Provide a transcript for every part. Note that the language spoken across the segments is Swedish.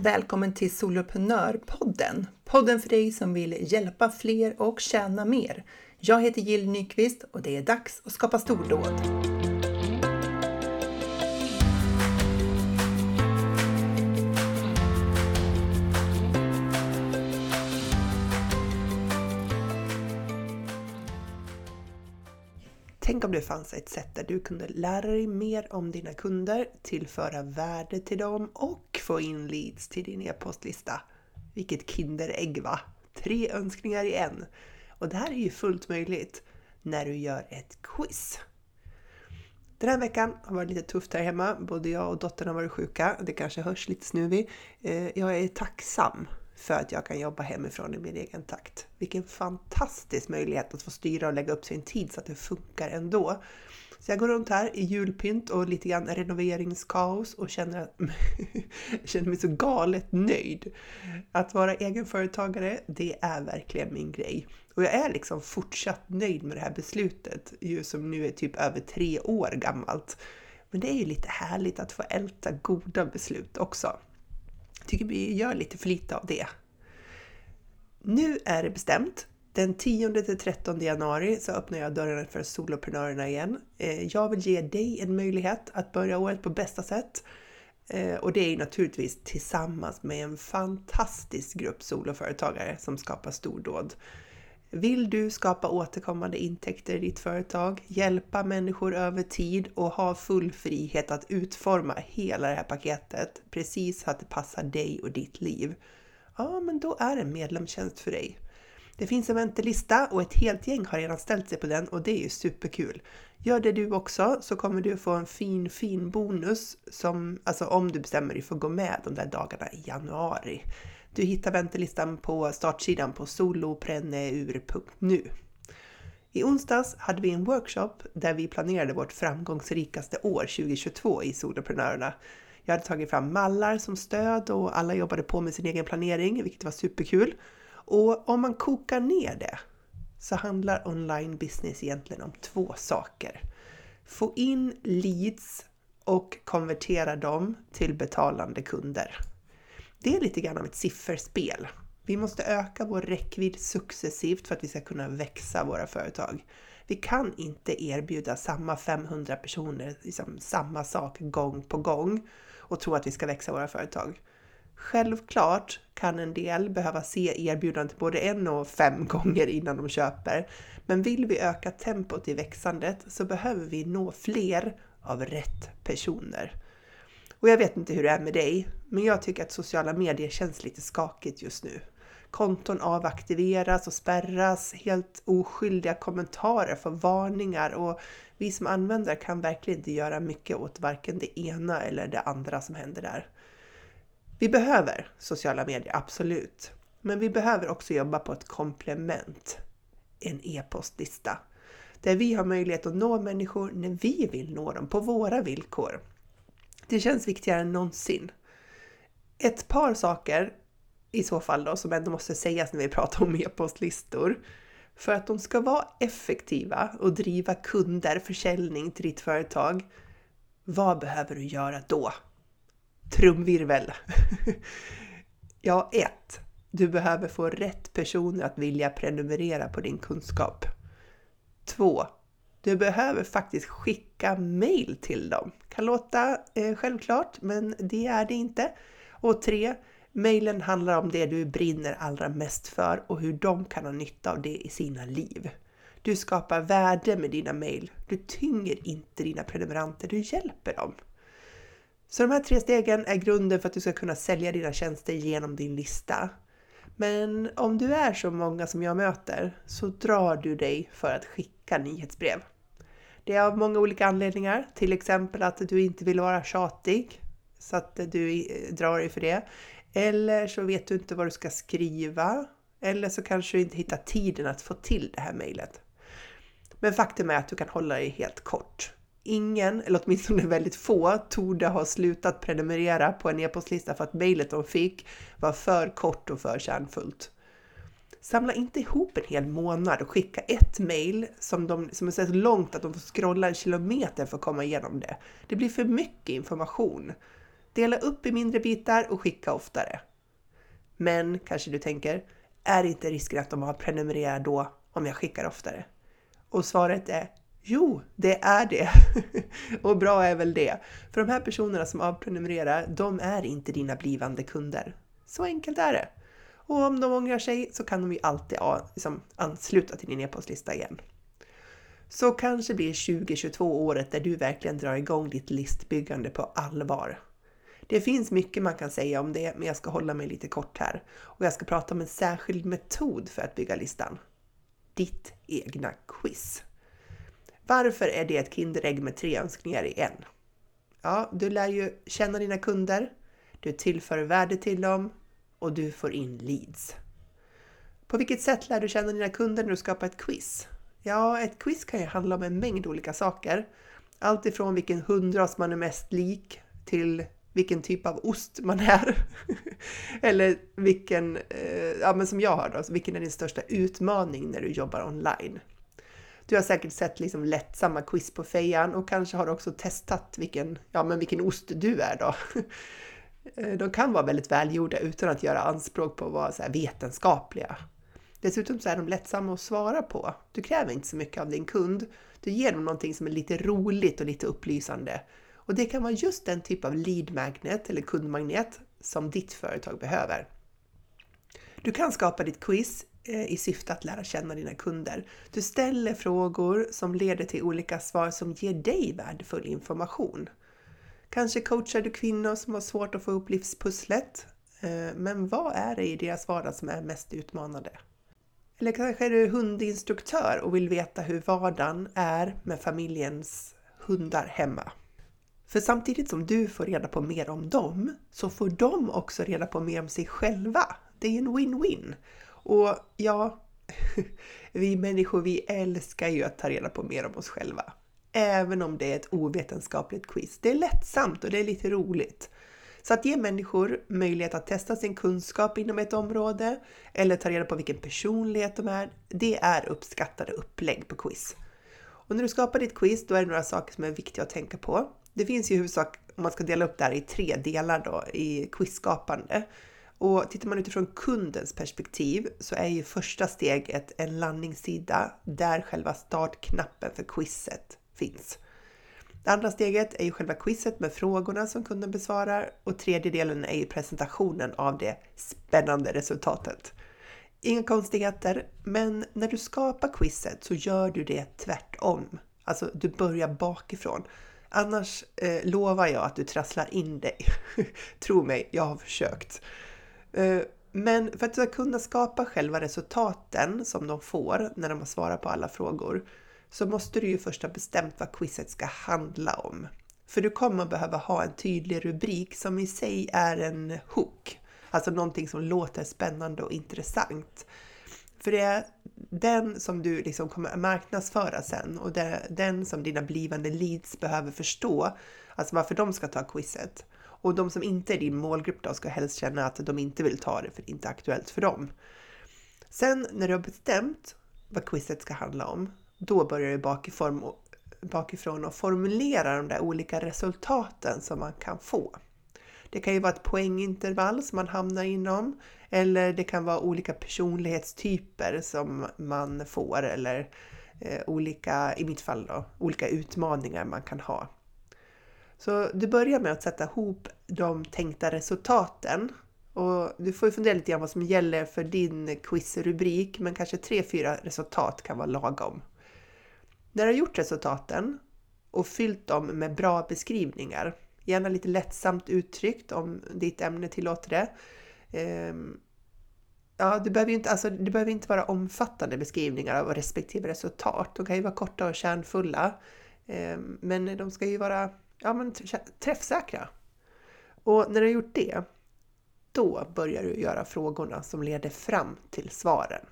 Välkommen till Soloprenörpodden! Podden för dig som vill hjälpa fler och tjäna mer. Jag heter Jill Nyqvist och det är dags att skapa stordåd. Tänk om det fanns ett sätt där du kunde lära dig mer om dina kunder, tillföra värde till dem och få in leads till din e-postlista. Vilket kinderägg va? Tre önskningar i en! Och det här är ju fullt möjligt när du gör ett quiz. Den här veckan har varit lite tufft här hemma. Både jag och dottern har varit sjuka. Det kanske hörs lite snuvig. Eh, jag är tacksam för att jag kan jobba hemifrån i min egen takt. Vilken fantastisk möjlighet att få styra och lägga upp sin tid så att det funkar ändå. Så jag går runt här i julpynt och lite grann renoveringskaos och känner, att, känner mig så galet nöjd. Att vara egenföretagare, det är verkligen min grej. Och jag är liksom fortsatt nöjd med det här beslutet, ju som nu är typ över tre år gammalt. Men det är ju lite härligt att få älta goda beslut också. Jag tycker vi gör lite för lite av det. Nu är det bestämt. Den 10-13 januari så öppnar jag dörrarna för soloprenörerna igen. Eh, jag vill ge dig en möjlighet att börja året på bästa sätt. Eh, och det är naturligtvis tillsammans med en fantastisk grupp soloföretagare som skapar stordåd. Vill du skapa återkommande intäkter i ditt företag, hjälpa människor över tid och ha full frihet att utforma hela det här paketet precis så att det passar dig och ditt liv? Ja, men då är en medlemstjänst för dig. Det finns en väntelista och ett helt gäng har redan ställt sig på den och det är ju superkul. Gör det du också så kommer du få en fin, fin bonus som, alltså om du bestämmer dig för att gå med de där dagarna i januari. Du hittar väntelistan på startsidan på solopreneur.nu. I onsdags hade vi en workshop där vi planerade vårt framgångsrikaste år 2022 i Soloprenörerna. Jag hade tagit fram mallar som stöd och alla jobbade på med sin egen planering, vilket var superkul. Och om man kokar ner det så handlar online business egentligen om två saker. Få in leads och konvertera dem till betalande kunder. Det är lite grann av ett sifferspel. Vi måste öka vår räckvidd successivt för att vi ska kunna växa våra företag. Vi kan inte erbjuda samma 500 personer liksom samma sak gång på gång och tro att vi ska växa våra företag. Självklart kan en del behöva se erbjudandet både en och fem gånger innan de köper. Men vill vi öka tempot i växandet så behöver vi nå fler av rätt personer. Och jag vet inte hur det är med dig, men jag tycker att sociala medier känns lite skakigt just nu. Konton avaktiveras och spärras, helt oskyldiga kommentarer får varningar och vi som användare kan verkligen inte göra mycket åt varken det ena eller det andra som händer där. Vi behöver sociala medier, absolut. Men vi behöver också jobba på ett komplement, en e-postlista. Där vi har möjlighet att nå människor när vi vill nå dem, på våra villkor. Det känns viktigare än någonsin. Ett par saker i så fall då, som ändå måste sägas när vi pratar om e-postlistor. För att de ska vara effektiva och driva kunder, försäljning till ditt företag, vad behöver du göra då? Trumvirvel! ja, ett. Du behöver få rätt personer att vilja prenumerera på din kunskap. Två. Du behöver faktiskt skicka mail till dem. Kan låta eh, självklart, men det är det inte. Och tre. Mailen handlar om det du brinner allra mest för och hur de kan ha nytta av det i sina liv. Du skapar värde med dina mail. Du tynger inte dina prenumeranter, du hjälper dem. Så de här tre stegen är grunden för att du ska kunna sälja dina tjänster genom din lista. Men om du är så många som jag möter så drar du dig för att skicka nyhetsbrev. Det är av många olika anledningar, till exempel att du inte vill vara tjatig så att du drar dig för det. Eller så vet du inte vad du ska skriva. Eller så kanske du inte hittar tiden att få till det här mejlet. Men faktum är att du kan hålla dig helt kort ingen, eller åtminstone väldigt få, torde ha slutat prenumerera på en e-postlista för att mejlet de fick var för kort och för kärnfullt. Samla inte ihop en hel månad och skicka ett mejl som, som är så långt att de får scrolla en kilometer för att komma igenom det. Det blir för mycket information. Dela upp i mindre bitar och skicka oftare. Men kanske du tänker, är inte risken att de har prenumererat då om jag skickar oftare? Och svaret är Jo, det är det. och bra är väl det. För de här personerna som avprenumererar, de är inte dina blivande kunder. Så enkelt är det. Och om de ångrar sig så kan de ju alltid liksom, ansluta till din e-postlista igen. Så kanske blir 2022 året där du verkligen drar igång ditt listbyggande på allvar. Det finns mycket man kan säga om det, men jag ska hålla mig lite kort här. Och jag ska prata om en särskild metod för att bygga listan. Ditt egna quiz. Varför är det ett Kinderägg med tre önskningar i en? Ja, du lär ju känna dina kunder, du tillför värde till dem och du får in leads. På vilket sätt lär du känna dina kunder när du skapar ett quiz? Ja, ett quiz kan ju handla om en mängd olika saker. Allt ifrån vilken hundras man är mest lik till vilken typ av ost man är. Eller vilken, eh, ja men som jag har då, vilken är din största utmaning när du jobbar online? Du har säkert sett liksom lättsamma quiz på fejan och kanske har också testat vilken, ja men vilken ost du är då. Eh, de kan vara väldigt välgjorda utan att göra anspråk på att vara så vetenskapliga. Dessutom så är de lättsamma att svara på. Du kräver inte så mycket av din kund. Du ger dem någonting som är lite roligt och lite upplysande. Och det kan vara just den typ av lead magnet eller kundmagnet som ditt företag behöver. Du kan skapa ditt quiz Eh, i syfte att lära känna dina kunder. Du ställer frågor som leder till olika svar som ger dig värdefull information. Kanske coachar du kvinnor som har svårt att få upp livspusslet. Eh, men vad är det i deras vardag som är mest utmanande? Eller kanske är du hundinstruktör och vill veta hur vardagen är med familjens hundar hemma. För samtidigt som du får reda på mer om dem så får de också reda på mer om sig själva. Det är en win-win. Och ja, vi människor vi älskar ju att ta reda på mer om oss själva. Även om det är ett ovetenskapligt quiz. Det är lättsamt och det är lite roligt. Så att ge människor möjlighet att testa sin kunskap inom ett område eller ta reda på vilken personlighet de är, det är uppskattade upplägg på quiz. Och när du skapar ditt quiz, då är det några saker som är viktiga att tänka på. Det finns ju i huvudsak, om man ska dela upp det här i tre delar då, i quizskapande. Och tittar man utifrån kundens perspektiv så är ju första steget en landningssida där själva startknappen för quizet finns. Det andra steget är ju själva quizet med frågorna som kunden besvarar och tredje delen är ju presentationen av det spännande resultatet. Inga konstigheter, men när du skapar quizet så gör du det tvärtom. Alltså du börjar bakifrån. Annars eh, lovar jag att du trasslar in dig. Tro mig, jag har försökt. Eh, men för att du ska kunna skapa själva resultaten som de får när de har svarat på alla frågor så måste du ju först ha bestämt vad quizet ska handla om. För du kommer behöva ha en tydlig rubrik som i sig är en hook. Alltså någonting som låter spännande och intressant. För det är den som du liksom kommer marknadsföra sen och det är den som dina blivande leads behöver förstå. Alltså varför de ska ta quizet. Och de som inte är din målgrupp då ska helst känna att de inte vill ta det för det är inte aktuellt för dem. Sen när du har bestämt vad quizet ska handla om, då börjar du bakifrån, bakifrån och formulera de där olika resultaten som man kan få. Det kan ju vara ett poängintervall som man hamnar inom eller det kan vara olika personlighetstyper som man får eller eh, olika, i mitt fall då, olika utmaningar man kan ha. Så du börjar med att sätta ihop de tänkta resultaten och du får ju fundera lite grann vad som gäller för din quizrubrik men kanske tre, fyra resultat kan vara lagom. När du har gjort resultaten och fyllt dem med bra beskrivningar, gärna lite lättsamt uttryckt om ditt ämne tillåter det. Ehm, ja, det behöver, inte, alltså, det behöver inte vara omfattande beskrivningar av respektive resultat. De kan ju vara korta och kärnfulla. Ehm, men de ska ju vara ja, men träffsäkra. Och när du har gjort det, då börjar du göra frågorna som leder fram till svaren.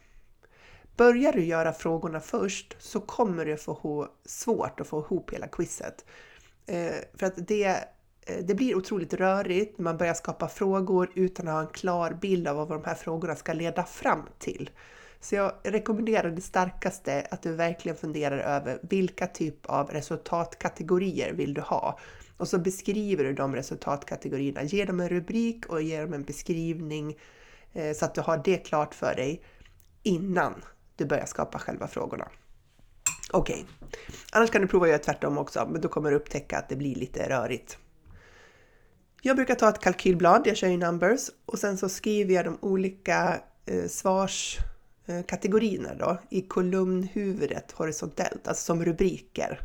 Börjar du göra frågorna först så kommer du få svårt att få ihop hela quizet. Eh, för att det, eh, det blir otroligt rörigt när man börjar skapa frågor utan att ha en klar bild av vad de här frågorna ska leda fram till. Så jag rekommenderar det starkaste att du verkligen funderar över vilka typ av resultatkategorier vill du ha? Och så beskriver du de resultatkategorierna. Ge dem en rubrik och ge dem en beskrivning eh, så att du har det klart för dig innan du börjar skapa själva frågorna. Okej, okay. annars kan du prova att göra tvärtom också, men då kommer du upptäcka att det blir lite rörigt. Jag brukar ta ett kalkylblad, jag kör ju numbers och sen så skriver jag de olika eh, Eh, kategorierna då i kolumnhuvudet horisontellt, alltså som rubriker.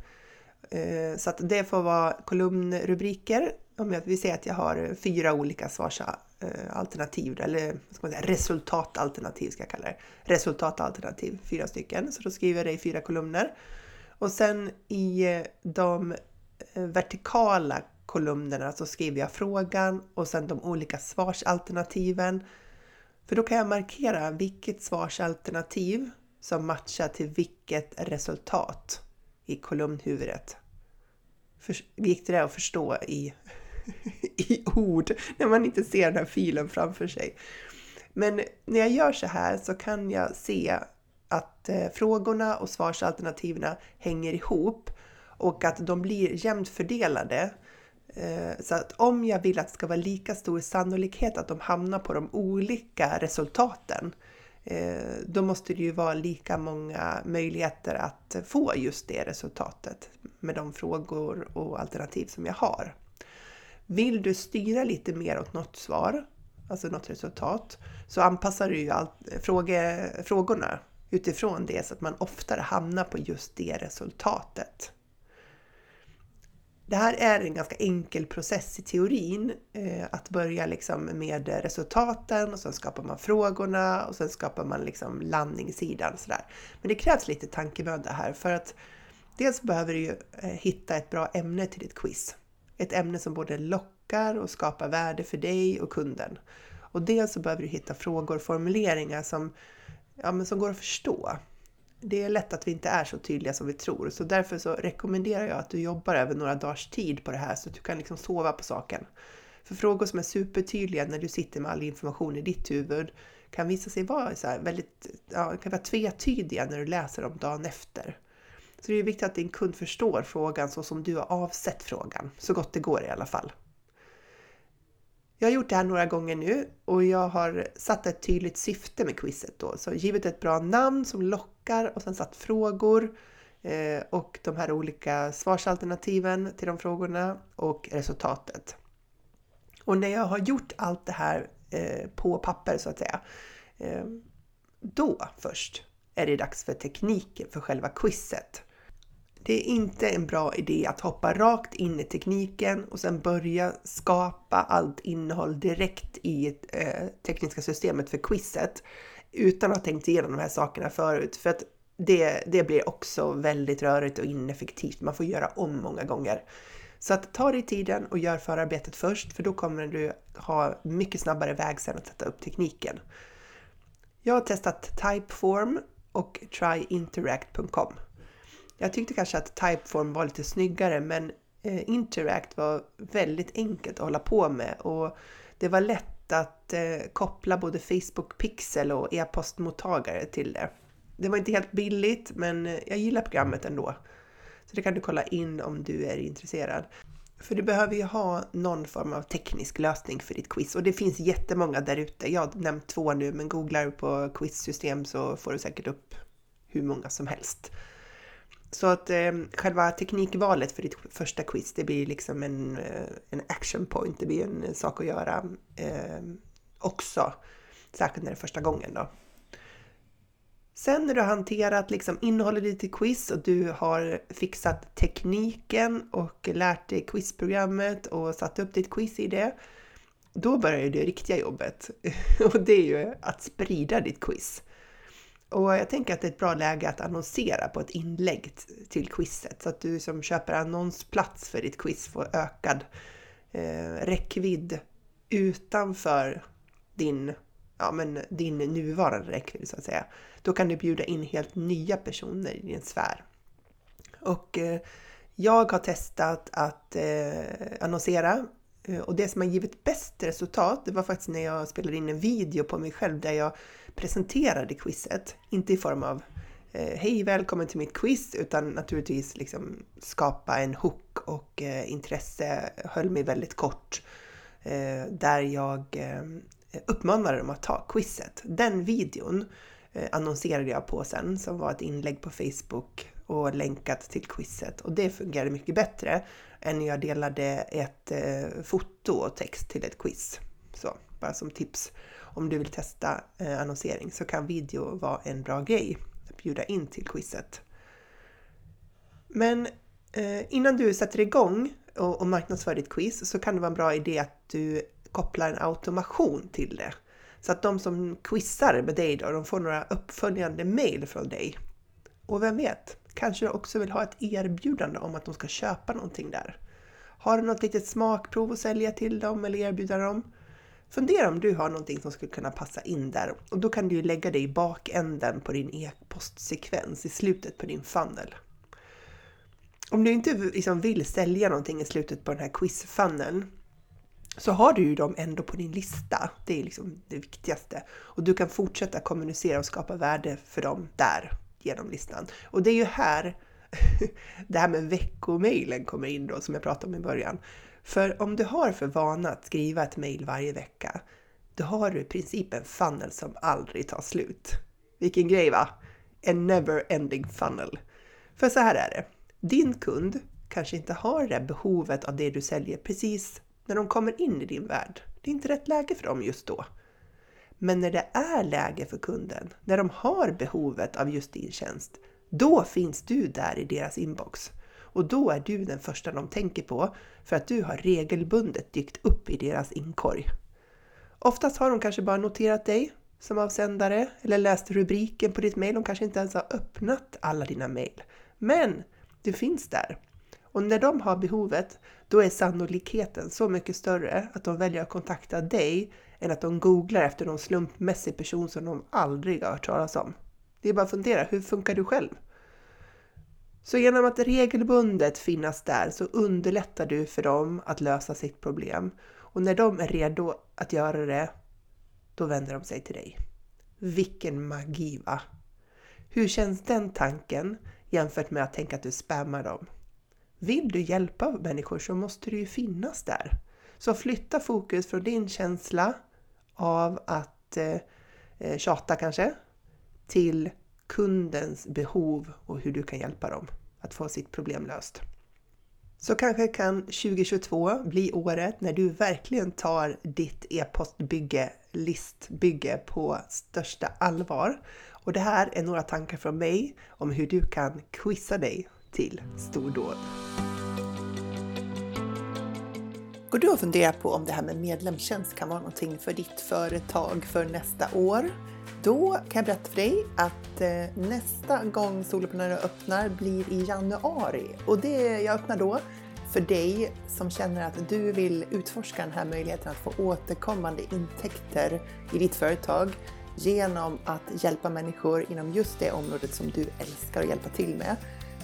Eh, så att det får vara kolumnrubriker. Om jag vill säga att jag har fyra olika svarsalternativ, eh, eller ska man säga, resultatalternativ ska jag kalla det. Resultatalternativ, fyra stycken. Så då skriver jag det i fyra kolumner. Och sen i de vertikala kolumnerna så skriver jag frågan och sen de olika svarsalternativen. För då kan jag markera vilket svarsalternativ som matchar till vilket resultat i kolumnhuvudet. För, gick det där att förstå i, i ord när man inte ser den här filen framför sig? Men när jag gör så här så kan jag se att eh, frågorna och svarsalternativen hänger ihop och att de blir jämnt fördelade. Eh, så att om jag vill att det ska vara lika stor sannolikhet att de hamnar på de olika resultaten eh, då måste det ju vara lika många möjligheter att få just det resultatet med de frågor och alternativ som jag har. Vill du styra lite mer åt något svar, alltså något resultat, så anpassar du ju allt, fråge, frågorna utifrån det så att man oftare hamnar på just det resultatet. Det här är en ganska enkel process i teorin. Eh, att börja liksom med resultaten och sen skapar man frågorna och sen skapar man liksom landningssidan. Sådär. Men det krävs lite tankemöda här för att dels behöver du ju eh, hitta ett bra ämne till ditt quiz. Ett ämne som både lockar och skapar värde för dig och kunden. Och dels så behöver du hitta frågor och formuleringar som, ja, men som går att förstå det är lätt att vi inte är så tydliga som vi tror, så därför så rekommenderar jag att du jobbar över några dagars tid på det här så att du kan liksom sova på saken. För frågor som är supertydliga när du sitter med all information i ditt huvud kan visa sig vara så väldigt, ja, kan vara tvetydiga när du läser dem dagen efter. Så det är viktigt att din kund förstår frågan så som du har avsett frågan, så gott det går i alla fall. Jag har gjort det här några gånger nu och jag har satt ett tydligt syfte med quizet då. Så givet ett bra namn som lockar och sen satt frågor eh, och de här olika svarsalternativen till de frågorna och resultatet. Och när jag har gjort allt det här eh, på papper så att säga, eh, då först är det dags för tekniken för själva quizet. Det är inte en bra idé att hoppa rakt in i tekniken och sen börja skapa allt innehåll direkt i eh, tekniska systemet för quizet utan att ha tänkt igenom de här sakerna förut. För att det, det blir också väldigt rörigt och ineffektivt. Man får göra om många gånger. Så att ta dig tiden och gör förarbetet först för då kommer du ha mycket snabbare väg sen att sätta upp tekniken. Jag har testat Typeform och tryinteract.com. Jag tyckte kanske att Typeform var lite snyggare men eh, Interact var väldigt enkelt att hålla på med och det var lätt att eh, koppla både Facebook Pixel och e-postmottagare till det. Det var inte helt billigt men eh, jag gillar programmet ändå. Så det kan du kolla in om du är intresserad. För du behöver ju ha någon form av teknisk lösning för ditt quiz och det finns jättemånga där ute. Jag har nämnt två nu men googlar du på quizsystem så får du säkert upp hur många som helst. Så att eh, själva teknikvalet för ditt första quiz, det blir liksom en, eh, en action point, det blir en eh, sak att göra eh, också. Särskilt när det är första gången då. Sen när du har hanterat liksom innehållet i ditt quiz och du har fixat tekniken och lärt dig quizprogrammet och satt upp ditt quiz i det, då börjar det riktiga jobbet. Och det är ju att sprida ditt quiz. Och jag tänker att det är ett bra läge att annonsera på ett inlägg till quizet så att du som köper annonsplats för ditt quiz får ökad eh, räckvidd utanför din, ja, men din nuvarande räckvidd så att säga. Då kan du bjuda in helt nya personer i din sfär. Och eh, jag har testat att eh, annonsera eh, och det som har givit bäst resultat, det var faktiskt när jag spelade in en video på mig själv där jag presenterade quizet. Inte i form av eh, Hej välkommen till mitt quiz utan naturligtvis liksom skapa en hook och eh, intresse. Höll mig väldigt kort. Eh, där jag eh, uppmanade dem att ta quizet. Den videon eh, annonserade jag på sen som var ett inlägg på Facebook och länkat till quizet och det fungerade mycket bättre än när jag delade ett eh, foto och text till ett quiz. Så bara som tips om du vill testa eh, annonsering så kan video vara en bra grej att bjuda in till quizet. Men eh, innan du sätter igång och, och marknadsför ditt quiz så kan det vara en bra idé att du kopplar en automation till det. Så att de som quizar med dig då, de får några uppföljande mail från dig. Och vem vet, kanske du också vill ha ett erbjudande om att de ska köpa någonting där. Har du något litet smakprov att sälja till dem eller erbjuda dem? Fundera om du har någonting som skulle kunna passa in där och då kan du ju lägga det i bakänden på din e-postsekvens i slutet på din funnel. Om du inte liksom vill sälja någonting i slutet på den här quiz-funneln så har du ju dem ändå på din lista. Det är liksom det viktigaste. Och du kan fortsätta kommunicera och skapa värde för dem där genom listan. Och det är ju här det här med veckomailen kommer in då som jag pratade om i början. För om du har för vana att skriva ett mejl varje vecka, då har du i princip en funnel som aldrig tar slut. Vilken grej va? En never ending funnel. För så här är det. Din kund kanske inte har det behovet av det du säljer precis när de kommer in i din värld. Det är inte rätt läge för dem just då. Men när det är läge för kunden, när de har behovet av just din tjänst, då finns du där i deras inbox. Och då är du den första de tänker på för att du har regelbundet dykt upp i deras inkorg. Oftast har de kanske bara noterat dig som avsändare eller läst rubriken på ditt mail. De kanske inte ens har öppnat alla dina mail. Men du finns där. Och när de har behovet, då är sannolikheten så mycket större att de väljer att kontakta dig än att de googlar efter någon slumpmässig person som de aldrig har hört talas om. Det är bara att fundera, hur funkar du själv? Så genom att regelbundet finnas där så underlättar du för dem att lösa sitt problem. Och när de är redo att göra det, då vänder de sig till dig. Vilken magi va? Hur känns den tanken jämfört med att tänka att du spammar dem? Vill du hjälpa människor så måste du ju finnas där. Så flytta fokus från din känsla av att eh, eh tjata kanske, till kundens behov och hur du kan hjälpa dem att få sitt problem löst. Så kanske kan 2022 bli året när du verkligen tar ditt e-postbygge, listbygge på största allvar. Och det här är några tankar från mig om hur du kan quizza dig till stordåd. Går du och funderar på om det här med medlemstjänst kan vara någonting för ditt företag för nästa år? Då kan jag berätta för dig att eh, nästa gång Soloprenörer öppnar blir i januari och det jag öppnar då för dig som känner att du vill utforska den här möjligheten att få återkommande intäkter i ditt företag genom att hjälpa människor inom just det området som du älskar att hjälpa till med.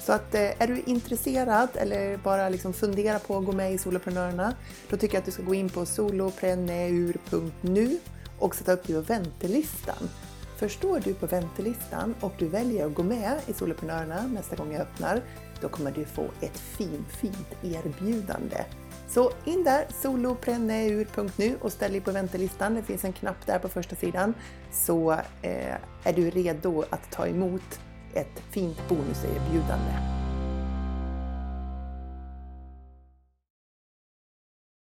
Så att eh, är du intresserad eller bara liksom funderar på att gå med i Soloprenörerna, då tycker jag att du ska gå in på solopreneur.nu och sätta upp dig på väntelistan. Förstår du på väntelistan och du väljer att gå med i Soloprenörerna nästa gång jag öppnar, då kommer du få ett fint, fint erbjudande. Så in där, solopreneur.nu och ställ dig på väntelistan. Det finns en knapp där på första sidan. Så eh, är du redo att ta emot ett fint bonuserbjudande.